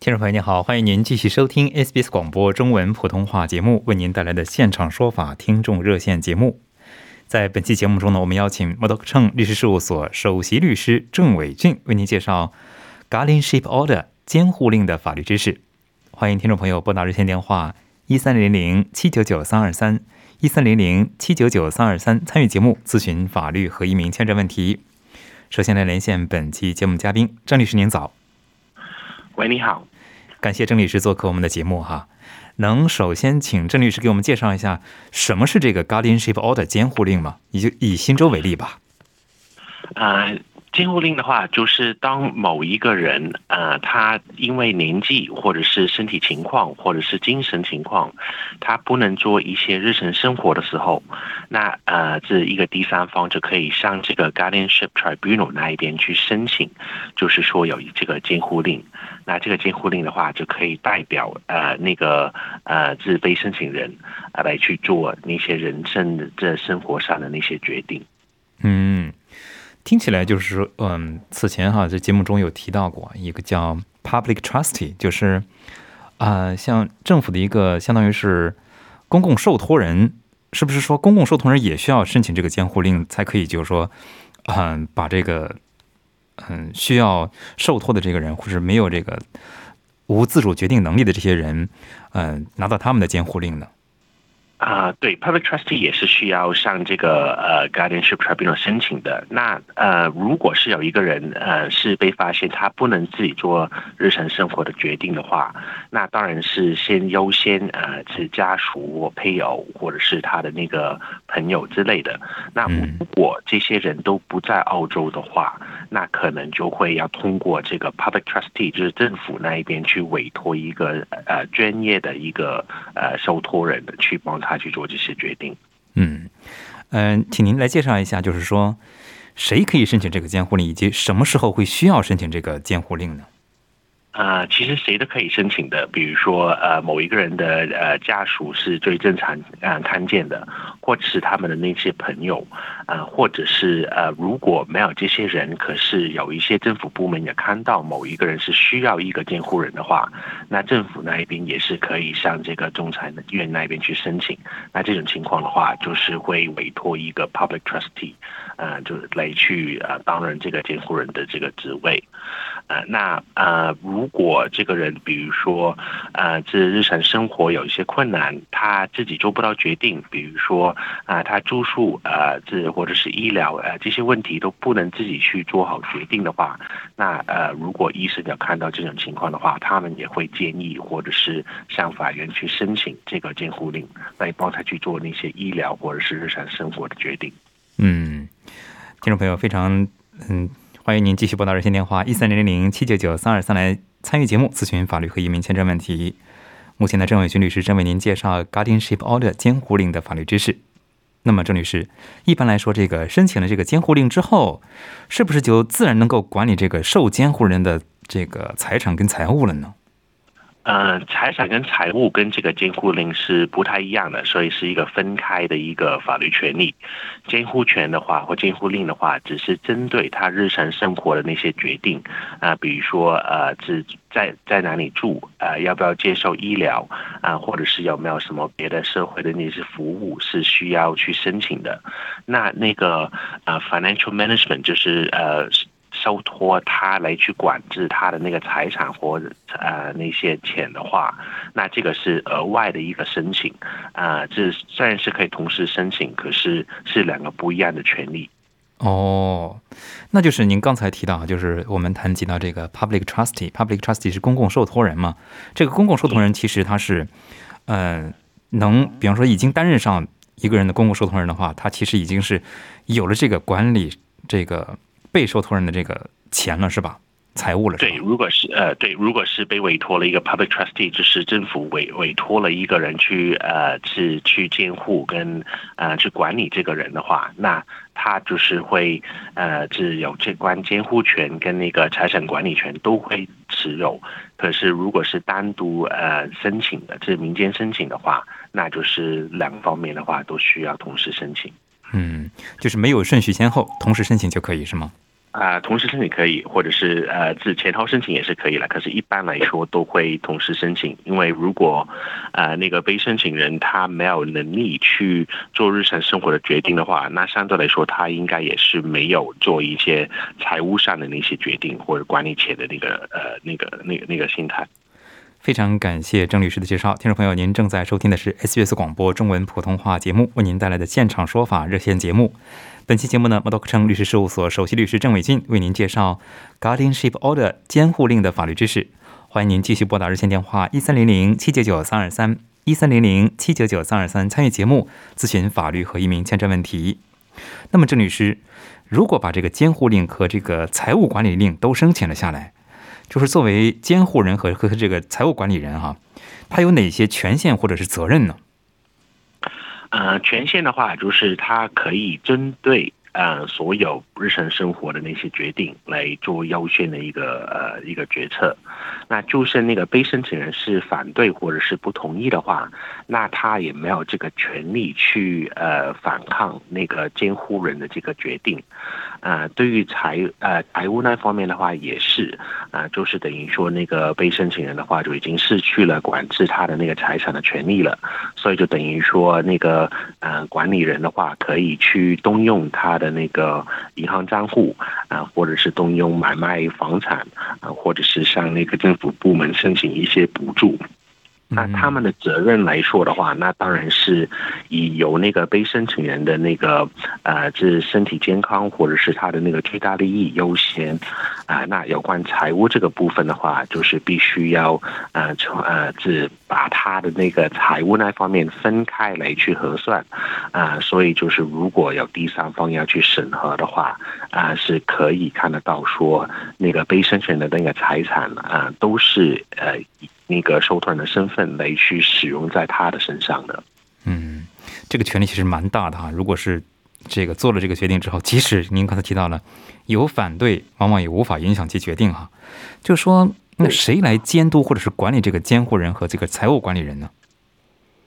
听众朋友您好，欢迎您继续收听 SBS 广播中文普通话节目为您带来的现场说法听众热线节目。在本期节目中呢，我们邀请 m o d o c h e n g 律师事务所首席律师郑伟俊为您介绍 Guardianship Order 监护令的法律知识。欢迎听众朋友拨打热线电话一三零零七九九三二三一三零零七九九三二三参与节目咨询法律和移民签证问题。首先来连线本期节目嘉宾郑律师，您早。喂，你好。感谢郑律师做客我们的节目哈。能首先请郑律师给我们介绍一下什么是这个 Guardianship Order 监护令吗？以就以新州为例吧。啊。监护令的话，就是当某一个人，呃，他因为年纪或者是身体情况或者是精神情况，他不能做一些日常生活的时候，那呃，这一个第三方就可以向这个 Guardianship Tribunal 那一边去申请，就是说有这个监护令。那这个监护令的话，就可以代表呃那个呃自被申请人啊来去做那些人生的这生活上的那些决定。嗯。听起来就是说，嗯，此前哈在节目中有提到过一个叫 public trustee，就是啊，像政府的一个相当于是公共受托人，是不是说公共受托人也需要申请这个监护令才可以？就是说，嗯，把这个嗯需要受托的这个人，或者没有这个无自主决定能力的这些人，嗯，拿到他们的监护令呢？啊，对，public trustee 也是需要向这个呃 guardianship tribunal 申请的。那呃，如果是有一个人呃是被发现他不能自己做日常生活的决定的话，那当然是先优先呃是家属或配偶或者是他的那个朋友之类的。那如果这些人都不在澳洲的话，那可能就会要通过这个 public trustee，就是政府那一边去委托一个呃专业的一个呃受托人的去帮他他去做这些决定。嗯嗯，请您来介绍一下，就是说谁可以申请这个监护令，以及什么时候会需要申请这个监护令呢？啊，其实谁都可以申请的。比如说，呃，某一个人的呃家属是最正常啊看见的，或者是他们的那些朋友，啊，或者是呃，如果没有这些人，可是有一些政府部门也看到某一个人是需要一个监护人的话，那政府那一边也是可以向这个仲裁院那边去申请。那这种情况的话，就是会委托一个 public trustee，呃，就来去呃担任这个监护人的这个职位。呃，那呃，如果这个人，比如说，呃，这日常生活有一些困难，他自己做不到决定，比如说啊，他住宿，呃，这或者是医疗，呃，这些问题都不能自己去做好决定的话，那呃，如果医生要看到这种情况的话，他们也会建议或者是向法院去申请这个监护令，来帮他去做那些医疗或者是日常生活的决定。嗯，听众朋友，非常嗯。欢迎您继续拨打热线电话一三零零零七九九三二三来参与节目咨询法律和移民签证问题。目前的郑伟军律师正为您介绍 Guardianship Order 监护令的法律知识。那么，郑律师，一般来说，这个申请了这个监护令之后，是不是就自然能够管理这个受监护人的这个财产跟财物了呢？呃，财产跟财务跟这个监护令是不太一样的，所以是一个分开的一个法律权利。监护权的话或监护令的话，只是针对他日常生活的那些决定啊，比如说呃，只在在哪里住，呃，要不要接受医疗啊，或者是有没有什么别的社会的那些服务是需要去申请的。那那个呃，financial management 就是呃。受托他来去管制他的那个财产或者呃那些钱的话，那这个是额外的一个申请啊，这虽然是可以同时申请，可是是两个不一样的权利。哦，那就是您刚才提到，就是我们谈及到这个 public trustee，public trustee 是公共受托人嘛？这个公共受托人其实他是，嗯，能比方说已经担任上。一个人的公共受托人的话，他其实已经是有了这个管理这个被受托人的这个钱了，是吧？财务了，对，如果是呃，对，如果是被委托了一个 public trustee，就是政府委委托了一个人去呃，去去监护跟呃去管理这个人的话，那他就是会呃，是有这关监护权跟那个财产管理权都会持有。可是如果是单独呃申请的，这民间申请的话，那就是两方面的话都需要同时申请。嗯，就是没有顺序先后，同时申请就可以是吗？啊，同时申请可以，或者是呃自前后申请也是可以了。可是，一般来说都会同时申请，因为如果呃那个被申请人他没有能力去做日常生活的决定的话，那相对来说他应该也是没有做一些财务上的那些决定或者管理钱的那个呃那个那个那个心态。非常感谢郑律师的介绍，听众朋友，您正在收听的是 SBS 广播中文普通话节目，为您带来的现场说法热线节目。本期节目呢，摩多克城律师事务所首席律师郑伟俊为您介绍 Guardianship Order 监护令的法律知识。欢迎您继续拨打热线电话一三零零七九九三二三一三零零七九九三二三参与节目咨询法律和移民签证问题。那么，郑律师，如果把这个监护令和这个财务管理令都申请了下来？就是作为监护人和和这个财务管理人哈，他有哪些权限或者是责任呢？呃，权限的话，就是他可以针对呃所有日常生活的那些决定来做优先的一个呃一个决策。那就是那个被申请人是反对或者是不同意的话，那他也没有这个权利去呃反抗那个监护人的这个决定。啊，对于财呃财务那方面的话，也是啊，就是等于说那个被申请人的话，就已经失去了管制他的那个财产的权利了，所以就等于说那个呃管理人的话，可以去动用他的那个银行账户啊，或者是动用买卖房产啊，或者是向那个政府部门申请一些补助。那他们的责任来说的话，那当然是以由那个被申请人的那个呃，这身体健康或者是他的那个最大利益优先啊。那有关财务这个部分的话，就是必须要呃从呃这把他的那个财务那方面分开来去核算啊。所以就是如果有第三方要去审核的话啊，是可以看得到说那个被申请人的那个财产啊都是呃。那个受托人的身份来去使用在他的身上的，嗯，这个权利其实蛮大的哈。如果是这个做了这个决定之后，即使您刚才提到了有反对，往往也无法影响其决定哈。就说那谁来监督或者是管理这个监护人和这个财务管理人呢？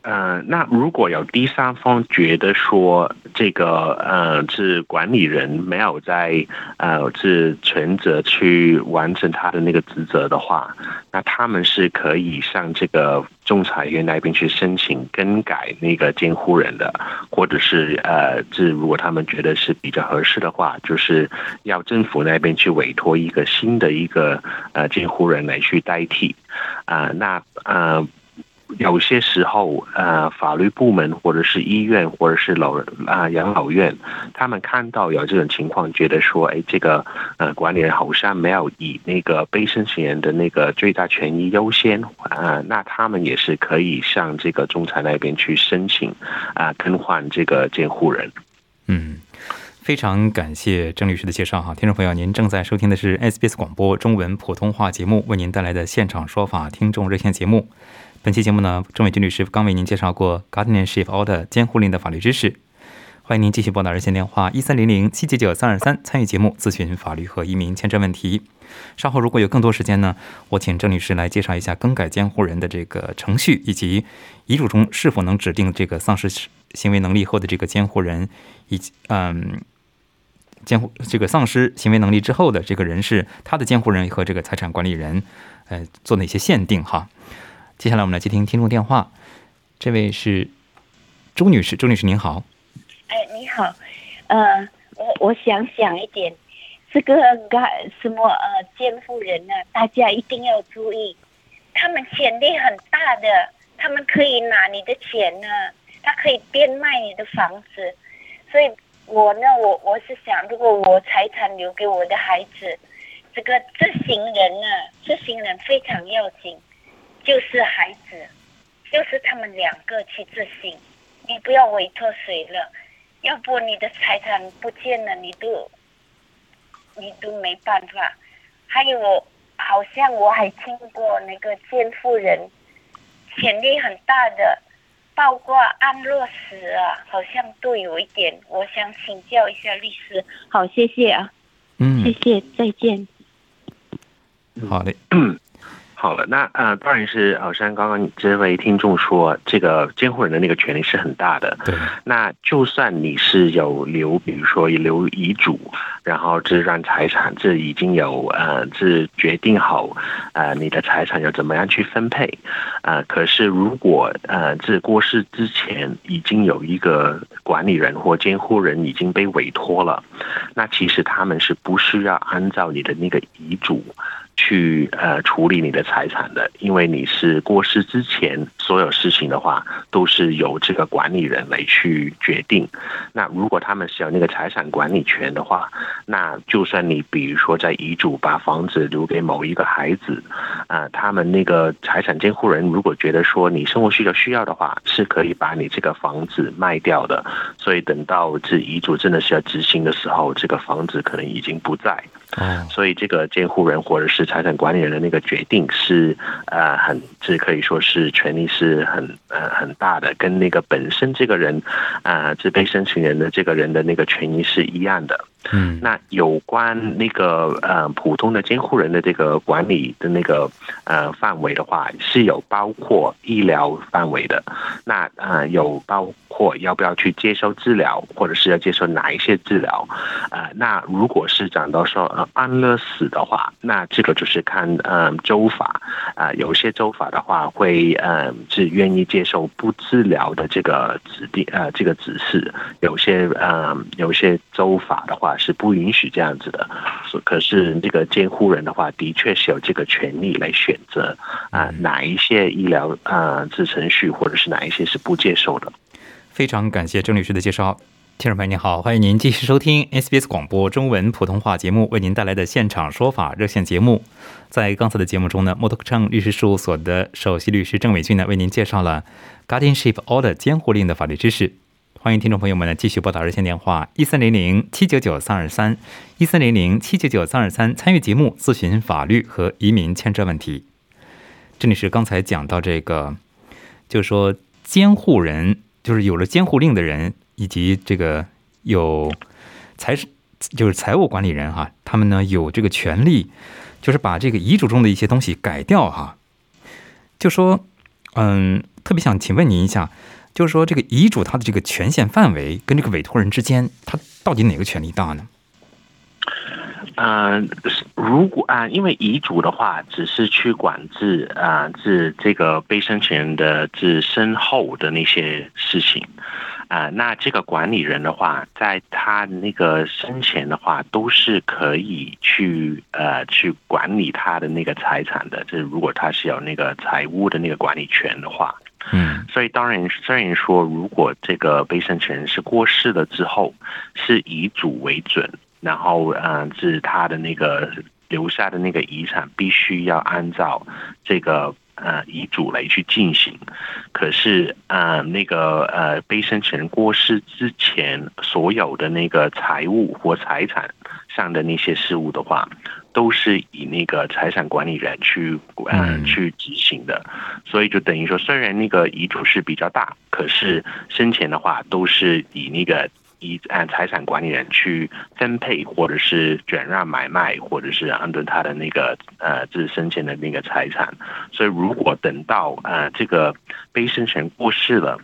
呃，那如果有第三方觉得说这个呃是管理人没有在呃是全责去完成他的那个职责的话，那他们是可以向这个仲裁员那边去申请更改那个监护人的，或者是呃这如果他们觉得是比较合适的话，就是要政府那边去委托一个新的一个呃监护人来去代替啊，那呃。有些时候，呃，法律部门或者是医院或者是老人啊养老院，他们看到有这种情况，觉得说，哎，这个呃管理人好像没有以那个被申请人的那个最大权益优先啊，那他们也是可以向这个仲裁那边去申请啊更换这个监护人。嗯，非常感谢郑律师的介绍哈，听众朋友，您正在收听的是 SBS 广播中文普通话节目为您带来的现场说法听众热线节目。本期节目呢，郑伟军律师刚为您介绍过 Guardianship Order 监护令的法律知识。欢迎您继续拨打热线电话一三零零七九九三二三参与节目咨询法律和移民签证问题。稍后如果有更多时间呢，我请郑律师来介绍一下更改监护人的这个程序，以及遗嘱中是否能指定这个丧失行为能力后的这个监护人，以及嗯，监护这个丧失行为能力之后的这个人是他的监护人和这个财产管理人，呃，做哪些限定哈？接下来我们来接听听众电话，这位是周女士，周女士您好。哎，你好，呃，我我想讲一点，这个什么呃监护人呢，大家一定要注意，他们潜力很大的，他们可以拿你的钱呢，他可以变卖你的房子，所以我呢，我我是想，如果我财产留给我的孩子，这个执行人呢，执行人非常要紧。就是孩子，就是他们两个去执行，你不要委托谁了，要不你的财产不见了，你都你都没办法。还有，好像我还听过那个监护人潜力很大的，包括安乐死啊，好像都有一点。我想请教一下律师。好，谢谢啊，嗯谢，谢，再见。好的，好了，那呃，当然是好像刚刚这位听众说，这个监护人的那个权利是很大的。对，那就算你是有留，比如说留遗嘱，然后这让财产这已经有呃这决定好，呃你的财产要怎么样去分配，呃可是如果呃这过世之前已经有一个管理人或监护人已经被委托了，那其实他们是不需要按照你的那个遗嘱。去呃处理你的财产的，因为你是过世之前所有事情的话，都是由这个管理人来去决定。那如果他们是有那个财产管理权的话，那就算你比如说在遗嘱把房子留给某一个孩子，啊、他们那个财产监护人如果觉得说你生活需求需要的话，是可以把你这个房子卖掉的。所以等到这遗嘱真的是要执行的时候，这个房子可能已经不在。哦，所以这个监护人或者是财产管理人的那个决定是呃很这可以说是权利是很呃很大的，跟那个本身这个人啊、呃这被申请人的这个人的那个权益是一样的。嗯，那有关那个呃普通的监护人的这个管理的那个呃范围的话，是有包括医疗范围的。那呃有包括要不要去接受治疗，或者是要接受哪一些治疗？呃，那如果是讲到说呃安乐死的话，那这个就是看呃州法啊、呃有些州法的话会呃是愿意接受不治疗的这个指定呃这个指示，有些呃有些州法的话是不允许这样子的。可是这个监护人的话，的确是有这个权利来选择啊、哪一些医疗啊这程序，或者是哪一些是不接受的。非常感谢郑律师的介绍。听众朋友您好，欢迎您继续收听 SBS 广播中文普通话节目为您带来的现场说法热线节目。在刚才的节目中呢，默多克昌律师事务所的首席律师郑伟俊呢为您介绍了 Guardianship Order 监护令的法律知识。欢迎听众朋友们呢继续拨打热线电话一三零零七九九三二三一三零零七九九三二三参与节目咨询法律和移民签证问题。郑律师刚才讲到这个，就是说监护人，就是有了监护令的人，以及这个有财就是财务管理人哈，他们呢有这个权利，就是把这个遗嘱中的一些东西改掉哈。就说，嗯，特别想请问您一下，就是说这个遗嘱它的这个权限范围跟这个委托人之间，它到底哪个权利大呢？呃，如果啊、因为遗嘱的话，只是去管制啊，治、这个被申请人的治身后的那些事情。啊、那这个管理人的话，在他那个生前的话，都是可以去呃去管理他的那个财产的。这如果他是有那个财务的那个管理权的话，嗯所以当然，虽然说如果这个被申请人是过世了之后，是以主为准，然后呃是他的那个留下的那个遗产必须要按照这个呃遗嘱来去进行。可是呃那个呃被申请人过世之前所有的那个财务或财产上的那些事务的话，都是以那个财产管理人去呃嗯去执行的。所以就等于说，虽然那个遗嘱是比较大，可是生前的话都是以那个遗按财产管理人去分配，或者是转让买卖，或者是按照他的那个呃自生前的那个财产。所以如果等到呃这个被生前过世了。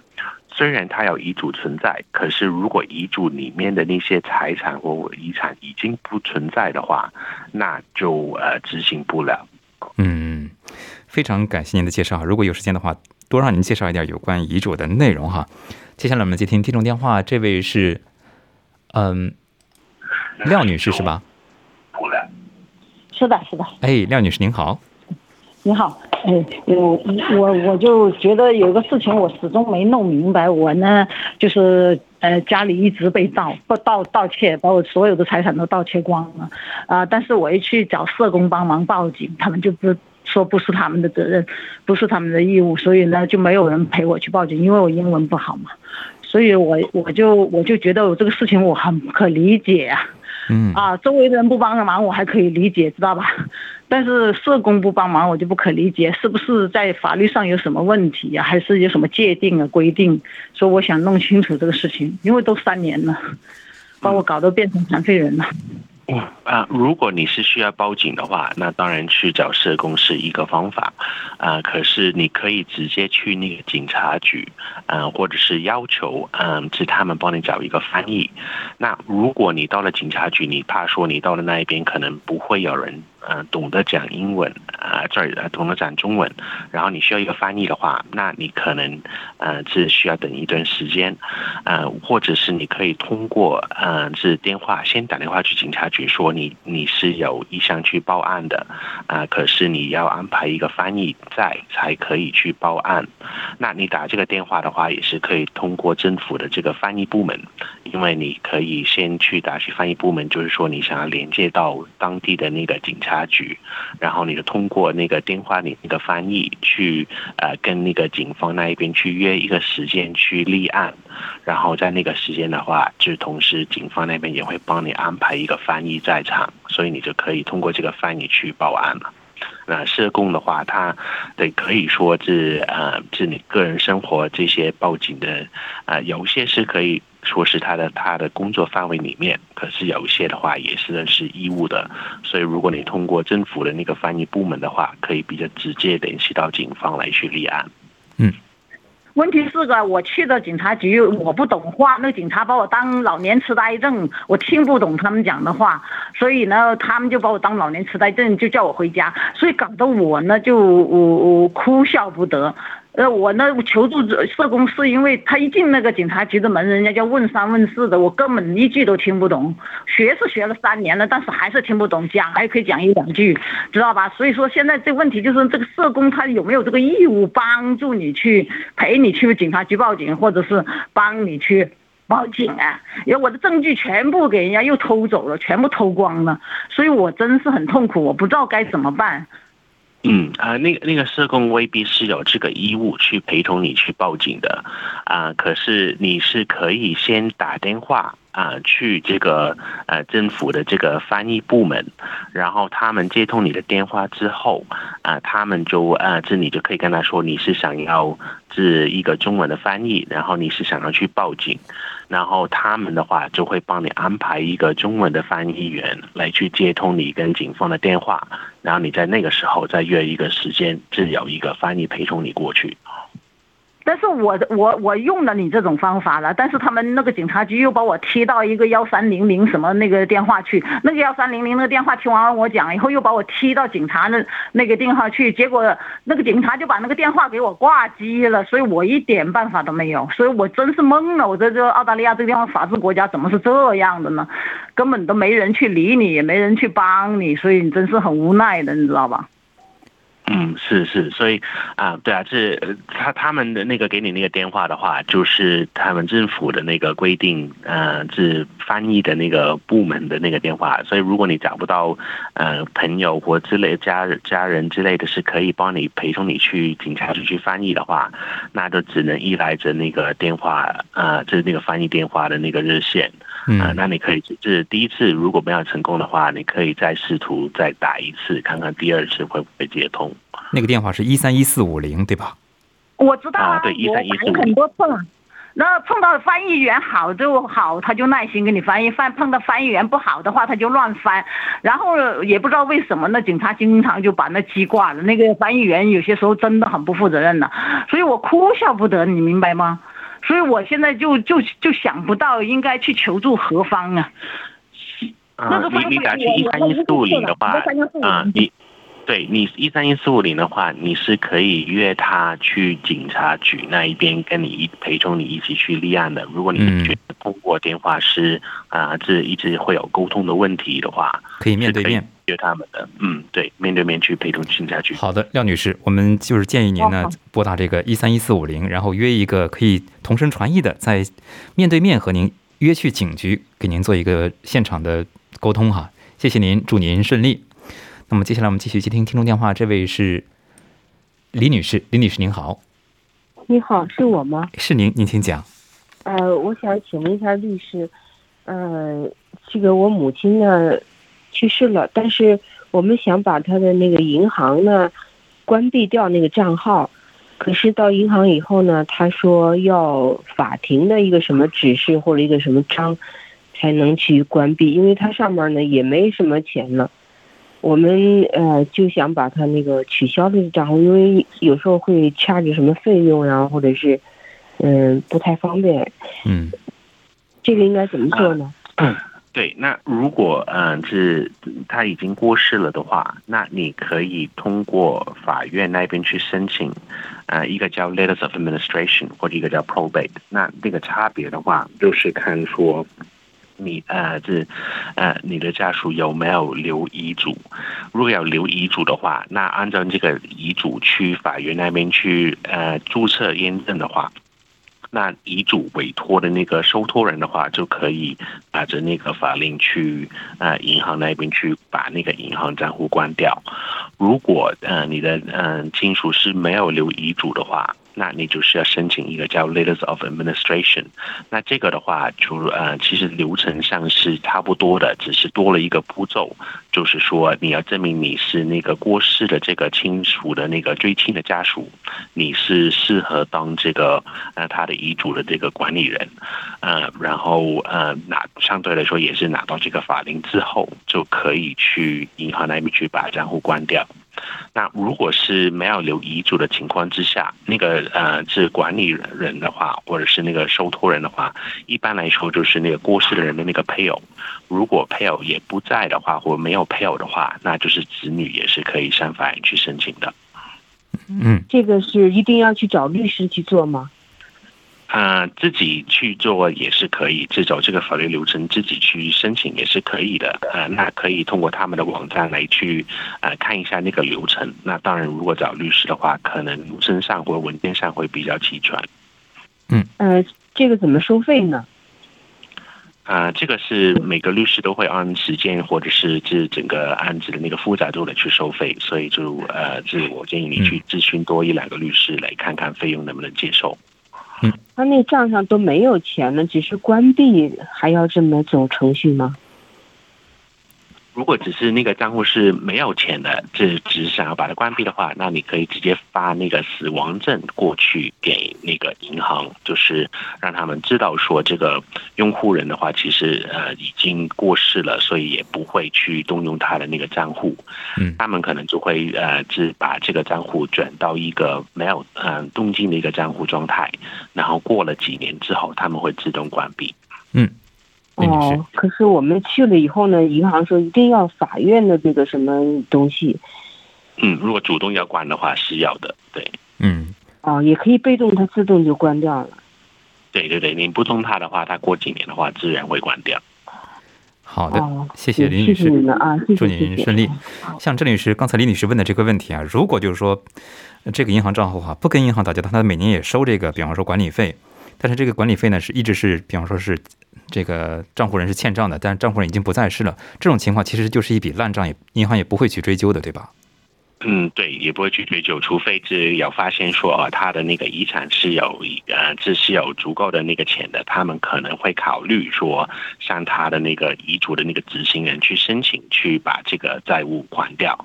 虽然他有遗嘱存在，可是如果遗嘱里面的那些财产或遗产已经不存在的话，那就呃执行不了。嗯，非常感谢您的介绍。如果有时间的话，多让您介绍一点有关遗嘱的内容哈。接下来我们接听听众电话，这位是嗯廖女士是吧？是的，是的，哎，廖女士您好。你好，哎，我我我就觉得有个事情我始终没弄明白，我呢就是呃家里一直被盗不盗盗窃，把我所有的财产都盗窃光了，啊、但是我一去找社工帮忙报警，他们就不说不是他们的责任，不是他们的义务，所以呢就没有人陪我去报警，因为我英文不好嘛，所以我我就我就觉得我这个事情我很不可理解啊。嗯啊，周围的人不帮个忙我还可以理解，知道吧？但是社工不帮忙我就不可理解，是不是在法律上有什么问题呀、还是有什么界定啊规定？所以我想弄清楚这个事情，因为都三年了，把我搞得变成残废人了。啊、如果你是需要报警的话，那当然去找社工是一个方法，啊、可是你可以直接去那个警察局，嗯、或者是要求，嗯、是他们帮你找一个翻译。那如果你到了警察局，你怕说你到了那一边可能不会有人，呃，懂得讲英文，啊、这儿呃懂得讲中文，然后你需要一个翻译的话，那你可能，呃，是需要等一段时间，呃，或者是你可以通过，呃，是电话先打电话去警察局说你你是有意向去报案的，啊、可是你要安排一个翻译在才可以去报案。那你打这个电话的话，也是可以通过政府的这个翻译部门，因为你可以先去打去翻译部门，就是说你想要连接到当地的那个警察局，然后你就通过那个电话里那个翻译去呃跟那个警方那一边去约一个时间去立案，然后在那个时间的话，就同时警方那边也会帮你安排一个翻译在场，所以你就可以通过这个翻译去报案了。那社工的话，他得可以说是呃，是你个人生活这些报警的，呃，有些是可以说是他的他的工作范围里面，可是有一些的话也是认识义务的，所以如果你通过政府的那个翻译部门的话，可以比较直接联系到警方来去立案。嗯问题是个，我去的警察局，我不懂话，那警察把我当老年痴呆症，我听不懂他们讲的话，所以呢，他们就把我当老年痴呆症，就叫我回家，所以搞得我呢就我我哭笑不得。呃，我呢求助社工是因为他一进那个警察局的门，人家就问三问四的，我根本一句都听不懂。学是学了三年了，但是还是听不懂，讲还可以讲一两句，知道吧？所以说现在这问题就是这个社工他有没有这个义务帮助你去陪你去警察局报警，或者是帮你去。报警啊！因为我的证据全部给人家又偷走了，全部偷光了，所以我真是很痛苦，我不知道该怎么办。嗯。啊、那个那个社工未必是有这个义务去陪同你去报警的，啊、可是你是可以先打电话啊、去这个呃政府的这个翻译部门，然后他们接通你的电话之后，啊、他们就啊这你就可以跟他说你是想要是一个中文的翻译，然后你是想要去报警，然后他们的话就会帮你安排一个中文的翻译员来去接通你跟警方的电话，然后你在那个时候再约一个时间，自有一个翻译陪同你过去。但是我我我用了你这种方法了，但是他们那个警察局又把我踢到一个幺三零零什么那个电话去，那个幺三零零那个电话听完我讲以后，又把我踢到警察那那个电话去，结果那个警察就把那个电话给我挂机了，所以我一点办法都没有，所以我真是懵了，我在这澳大利亚这个地方法治国家怎么是这样的呢？根本都没人去理你，也没人去帮你，所以你真是很无奈的，你知道吧？嗯，是是，所以啊，对啊，是他他们的那个给你那个电话的话，就是他们政府的那个规定，呃，是翻译的那个部门的那个电话。所以如果你找不到呃朋友或之类家家人之类的是可以帮你陪同你去警察局去翻译的话，那就只能依赖着那个电话，呃，就是那个翻译电话的那个热线。啊、嗯那你可以，是第一次如果没有成功的话，你可以再试图再打一次，看看第二次会不会接通。那个电话是一三一四五零，对吧？我知道啊对我打13145了很多次了。那碰到翻译员好就好，他就耐心给你翻译；翻碰到翻译员不好的话，他就乱翻。然后也不知道为什么那，警察经常就把那机挂了。那个翻译员有些时候真的很不负责任的，所以我哭笑不得，你明白吗？所以我现在就就就想不到应该去求助何方啊。那啊个，方你你打去一三一四五零的话啊，你对你一三一四五零的话，你是可以约他去警察局那一边跟你一陪同你一起去立案的。如果你嗯觉得通过电话是啊，这一直会有沟通的问题的话，可以面对面约他们的。嗯，对，面对面去陪同警察去。好的，廖女士，我们就是建议您呢拨打这个一三一四五零，然后约一个可以同声传译的，在面对面和您约去警局，给您做一个现场的沟通哈。谢谢您，祝您顺利。那么接下来我们继续接听听众电话，这位是李女士，李女士您好，你好，是我吗？是您，您请讲。呃，我想请问一下律师，呃，这个我母亲呢去世了，但是我们想把他的那个银行呢关闭掉那个账号，可是到银行以后呢，他说要法庭的一个什么指示或者一个什么章才能去关闭，因为它上面呢也没什么钱了。我们呃就想把他那个取消这个账号，因为有时候会掐着什么费用呀，或者是嗯不太方便。嗯这个应该怎么做呢？对，那如果嗯是他已经过世了的话，那你可以通过法院那边去申请，呃，一个叫 letters of administration 或者一个叫 probate。那这个差别的话，就是看说你呃这呃你的家属有没有留遗嘱。如果要留遗嘱的话，那按照这个遗嘱去法院那边去呃注册验证的话。那遗嘱委托的那个收托人的话，就可以拿着那个法令去啊银行那边去把那个银行账户关掉。如果嗯你的嗯、亲属是没有留遗嘱的话，那你就是要申请一个叫 Letters of Administration。那这个的话，就呃其实流程上是差不多的，只是多了一个步骤，就是说你要证明你是那个过世的这个亲属的那个追亲的家属，你是适合当这个呃他的遗嘱的这个管理人，呃，然后呃拿相对来说也是拿到这个法令之后，就可以去银行那边去把账户关掉。那如果是没有留遗嘱的情况之下，那个呃是管理人的话，或者是那个受托人的话，一般来说就是那个过世的人的那个配偶。如果配偶也不在的话，或没有配偶的话，那就是子女也是可以向法院去申请的。嗯这个是一定要去找律师去做吗？呃，自己去做也是可以，这走这个法律流程自己去申请也是可以的。呃，那可以通过他们的网站来去呃看一下那个流程。那当然，如果找律师的话，可能流程上或文件上会比较齐全。嗯呃，这个怎么收费呢？啊，这个是每个律师都会按时间或者是这整个案子的那个复杂度来去收费，所以就呃，这我建议你去咨询多一两个律师来看看费用能不能接受。他那账上都没有钱了，只是关闭，还要这么走程序吗？如果只是那个账户是没有钱的，只只是想要把它关闭的话，那你可以直接发那个死亡证过去给那个银行，就是让他们知道说这个用户人的话，其实呃已经过世了，所以也不会去动用他的那个账户。嗯他们可能就会呃只把这个账户转到一个没有呃动静的一个账户状态，然后过了几年之后，他们会自动关闭。李女士哦，可是我们去了以后呢，银行说一定要法院的这个什么东西，嗯，如果主动要关的话是要的，对。嗯哦，也可以被动，它自动就关掉了。对对对，你不动它的话，它过几年的话自然会关掉。好的，哦，谢谢李女谢谢士，你们啊，谢祝谢谢谢。您顺利。像郑女士刚才李女士问的这个问题啊，如果就是说呃这个银行账户哈、不跟银行打交道，他每年也收这个，比方说管理费，但是这个管理费呢是一直是，比方说是这个账户人是欠账的，但账户人已经不在世了，这种情况其实就是一笔烂账，也银行也不会去追究的，对吧？嗯，对，也不会去追究，除非是有发现说啊，他的那个遗产是有呃，这是有足够的那个钱的，他们可能会考虑说，向他的那个遗嘱的那个执行人去申请，去把这个债务还掉。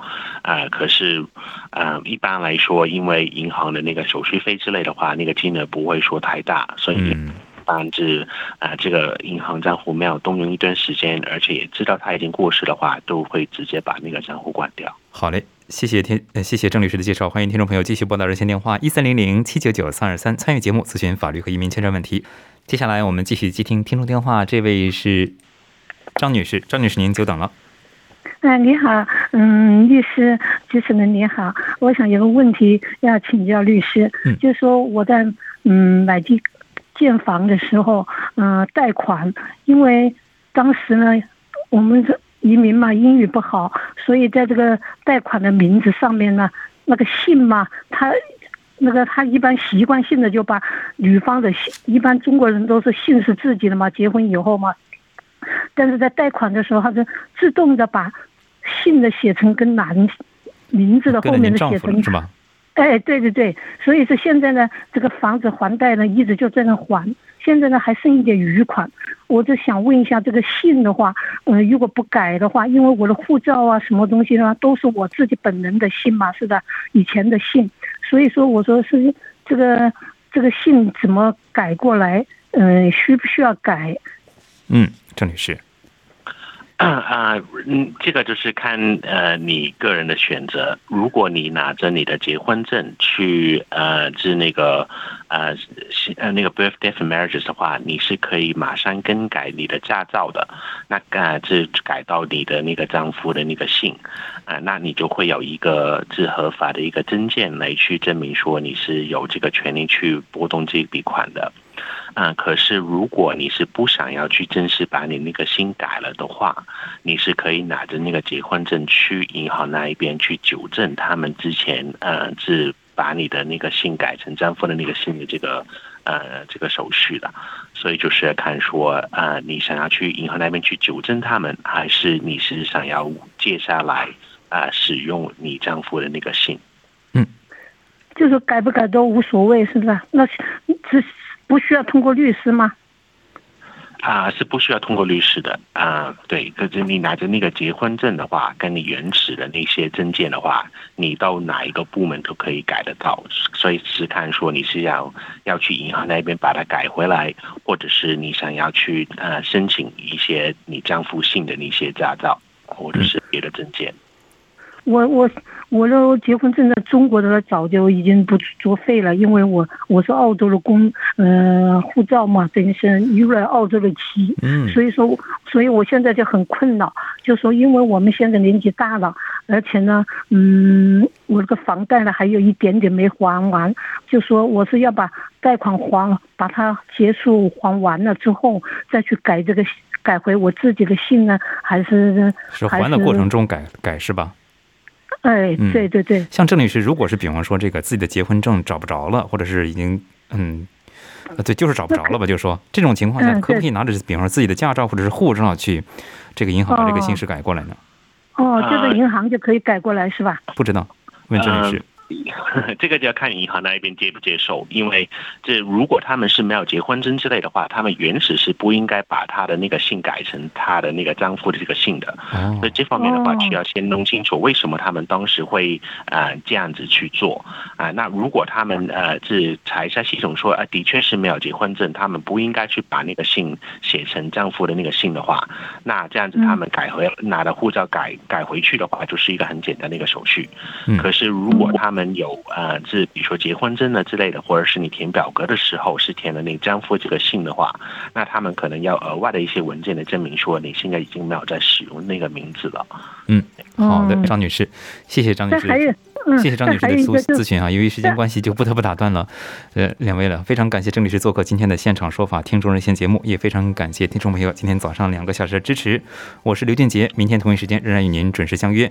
呃，可是呃，一般来说，因为银行的那个手续费之类的话，那个金额不会说太大，所以嗯一般是呃，这个银行账户没有动用一段时间，而且也知道他已经过世的话，都会直接把那个账户关掉。好嘞，谢谢天，呃，谢谢郑律师的介绍。欢迎听众朋友继续拨打热线电话一三零零七九九三二三参与节目咨询法律和移民签证问题。接下来我们继续接听听众电话，这位是张女士，张女士您久等了。哎，你好，嗯，律师主持人你好，我想有个问题要请教律师，嗯就是说我在嗯买地建房的时候，嗯、贷款，因为当时呢我们是移民嘛，英语不好，所以在这个贷款的名字上面呢，那个姓嘛，他那个他一般习惯性的就把女方的姓，一般中国人都是姓是自己的嘛，结婚以后嘛，但是在贷款的时候，他是自动的把姓的写成跟男名字的后面的写成是吧？哎，对对对，所以说现在呢，这个房子还贷呢，一直就在那还，现在呢还剩一点余款，我只想问一下，这个姓的话，嗯，如果不改的话，因为我的护照啊，什么东西呢，都是我自己本人的姓嘛，是的？以前的姓，所以说我说是这个这个姓怎么改过来？嗯、需不需要改？嗯，郑女士，啊，嗯，这个就是看呃你个人的选择。如果你拿着你的结婚证去呃是那个呃是呃那个 birth death marriages 的话，你是可以马上更改你的驾照的。那呃是改到你的那个丈夫的那个姓，啊、那你就会有一个是合法的一个证件来去证明说你是有这个权利去拨动这笔款的。嗯，可是如果你是不想要去正式把你那个姓改了的话，你是可以拿着那个结婚证去银行那一边去纠正他们之前呃是把你的那个姓改成丈夫的那个姓的这个呃这个手续的。所以就是看说呃你想要去银行那边去纠正他们，还是你是想要接下来啊、呃使用你丈夫的那个姓？就是改不改都无所谓，是不是？那只不需要通过律师吗？啊，是不需要通过律师的啊。对，可是你拿着那个结婚证的话，跟你原始的那些证件的话，你到哪一个部门都可以改得到。所以是看说你是要要去银行那边把它改回来，或者是你想要去呃申请一些你丈夫姓的那些驾照，或者是别的证件。我我我的结婚证在中国的早就已经不作废了，因为我我是澳洲的公呃护照嘛，等于是入了澳洲的籍，嗯所以说所以我现在就很困扰，就说因为我们现在年纪大了，而且呢，嗯，我这个房贷呢还有一点点没还完，就说我是要把贷款还把它结束还完了之后再去改这个改回我自己的姓呢，还是是还的过程中改改是吧？哎嗯，对对对。像郑女士，如果是比方说这个自己的结婚证找不着了，或者是已经嗯，呃对，就是找不着了吧？就是说这种情况下，嗯可不可以拿着比方说自己的驾照或者是护照去这个银行把这个哦姓氏改过来呢？哦，这个啊银行就可以改过来是吧？不知道，问郑女士。这个就要看银行那一边接不接受，因为这如果他们是没有结婚证之类的话，他们原始是不应该把他的那个姓改成他的那个丈夫的这个姓的。哦所以这方面的话哦，需要先弄清楚为什么他们当时会呃这样子去做啊、那如果他们呃是查一下系统说啊、的确是没有结婚证，他们不应该去把那个姓写成丈夫的那个姓的话，那这样子他们改回拿的护照改改回去的话，就是一个很简单的一个手续。嗯可是如果他们有呃是比如说结婚证啊之类的，或者是你填表格的时候是填了那张夫这个姓的话，那他们可能要额外的一些文件来证明说你现在已经没有在使用那个名字了。嗯，好的，哦张女士，谢谢张女士。谢谢张女士的咨询啊，由于时间关系，就不得不打断了，呃，两位了。非常感谢郑律师做客今天的现场说法听众热线节目，也非常感谢听众朋友今天早上两个小时的支持。我是刘俊杰，明天同一时间仍然与您准时相约。